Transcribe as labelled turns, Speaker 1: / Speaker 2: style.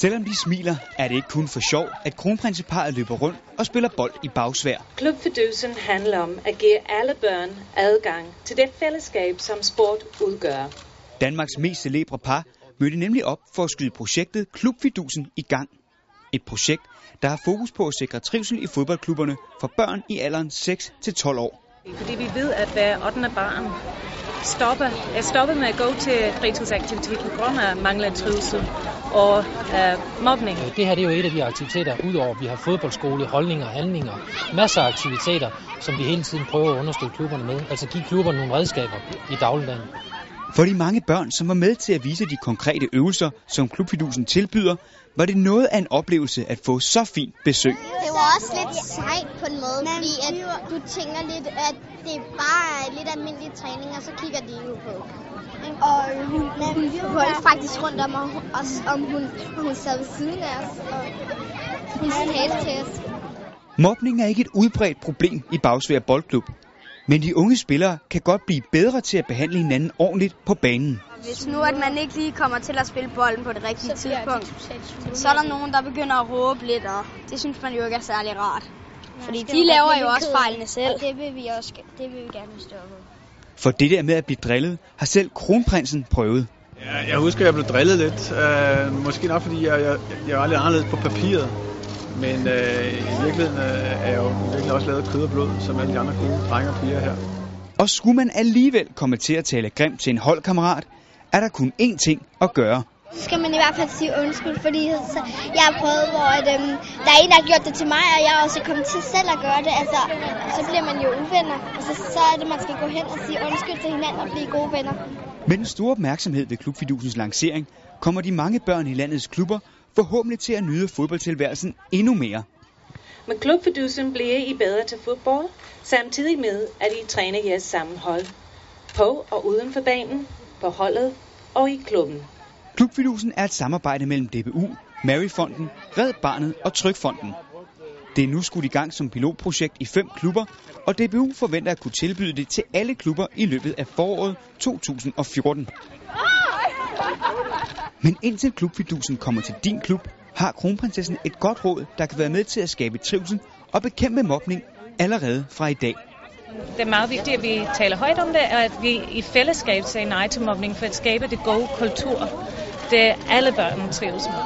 Speaker 1: Selvom de smiler, er det ikke kun for sjov, at kronprinseparet løber rundt og spiller bold i bagsvær.
Speaker 2: Klubfidusen handler om at give alle børn adgang til det fællesskab, som sport udgør.
Speaker 1: Danmarks mest celebre par mødte nemlig op for at skyde projektet Klubfidusen i gang. Et projekt, der har fokus på at sikre trivsel i fodboldklubberne for børn i alderen 6-12 år.
Speaker 3: Fordi vi ved, at hver 8. barn stopper, jeg stopper med at gå til fritidsaktiviteter på grund af manglende trivsel og øh, mobning.
Speaker 4: Øh, det her det er jo et af de aktiviteter, udover at vi har fodboldskole, holdninger og handlinger, masser af aktiviteter, som vi hele tiden prøver at understøtte klubberne med. Altså give klubberne nogle redskaber i dagligdagen.
Speaker 1: For de mange børn, som var med til at vise de konkrete øvelser, som Klubfidusen tilbyder, var det noget af en oplevelse at få så fint besøg.
Speaker 5: Det var også lidt sejt på en måde, fordi at du tænker lidt, at det bare er lidt almindelig træning, og så kigger de jo på. Og hun, hun holdt faktisk rundt om os, om hun, hun sad ved siden af os, og hun talte til os.
Speaker 1: Mobning er ikke et udbredt problem i Bagsvær Boldklub, men de unge spillere kan godt blive bedre til at behandle hinanden ordentligt på banen.
Speaker 6: Hvis nu at man ikke lige kommer til at spille bolden på det rigtige tidspunkt, så er der nogen, der begynder at råbe lidt, og det synes man jo ikke er særlig rart. Fordi de laver jo også fejlene selv.
Speaker 5: Og det vil vi også det vil vi gerne stoppe.
Speaker 1: For det der med at blive drillet, har selv kronprinsen prøvet.
Speaker 7: Ja, jeg husker, at jeg blev drillet lidt. Uh, måske nok, fordi jeg, jeg, jeg var lidt anderledes på papiret. Men øh, i virkeligheden øh, er jo virkelig også lavet kød og blod, som alle de andre gode drenge og piger her.
Speaker 1: Og skulle man alligevel komme til at tale grimt til en holdkammerat, er der kun én ting at gøre.
Speaker 5: Så skal man i hvert fald sige undskyld, fordi jeg har prøvet, hvor at, øhm, der er en, der har gjort det til mig, og jeg er også kommet til selv at gøre det. Altså, så bliver man jo uvenner, og så, så er det, man skal gå hen og sige undskyld til hinanden og blive gode venner.
Speaker 1: Med den store opmærksomhed ved Klubfidusens lancering, kommer de mange børn i landets klubber forhåbentlig til at nyde fodboldtilværelsen endnu mere.
Speaker 2: Med klubfidusen bliver I bedre til fodbold, samtidig med, at I træner jeres sammenhold. På og uden for banen, på holdet og i klubben.
Speaker 1: Klubfidusen er et samarbejde mellem DBU, Maryfonden, Red Barnet og Trykfonden. Det er nu skudt i gang som pilotprojekt i fem klubber, og DBU forventer at kunne tilbyde det til alle klubber i løbet af foråret 2014. Men indtil klubfidusen kommer til din klub, har kronprinsessen et godt råd, der kan være med til at skabe trivsel og bekæmpe mobning allerede fra i dag.
Speaker 3: Det er meget vigtigt, at vi taler højt om det, og at vi i fællesskab siger nej til mobning for at skabe det gode kultur, det alle børn trives med.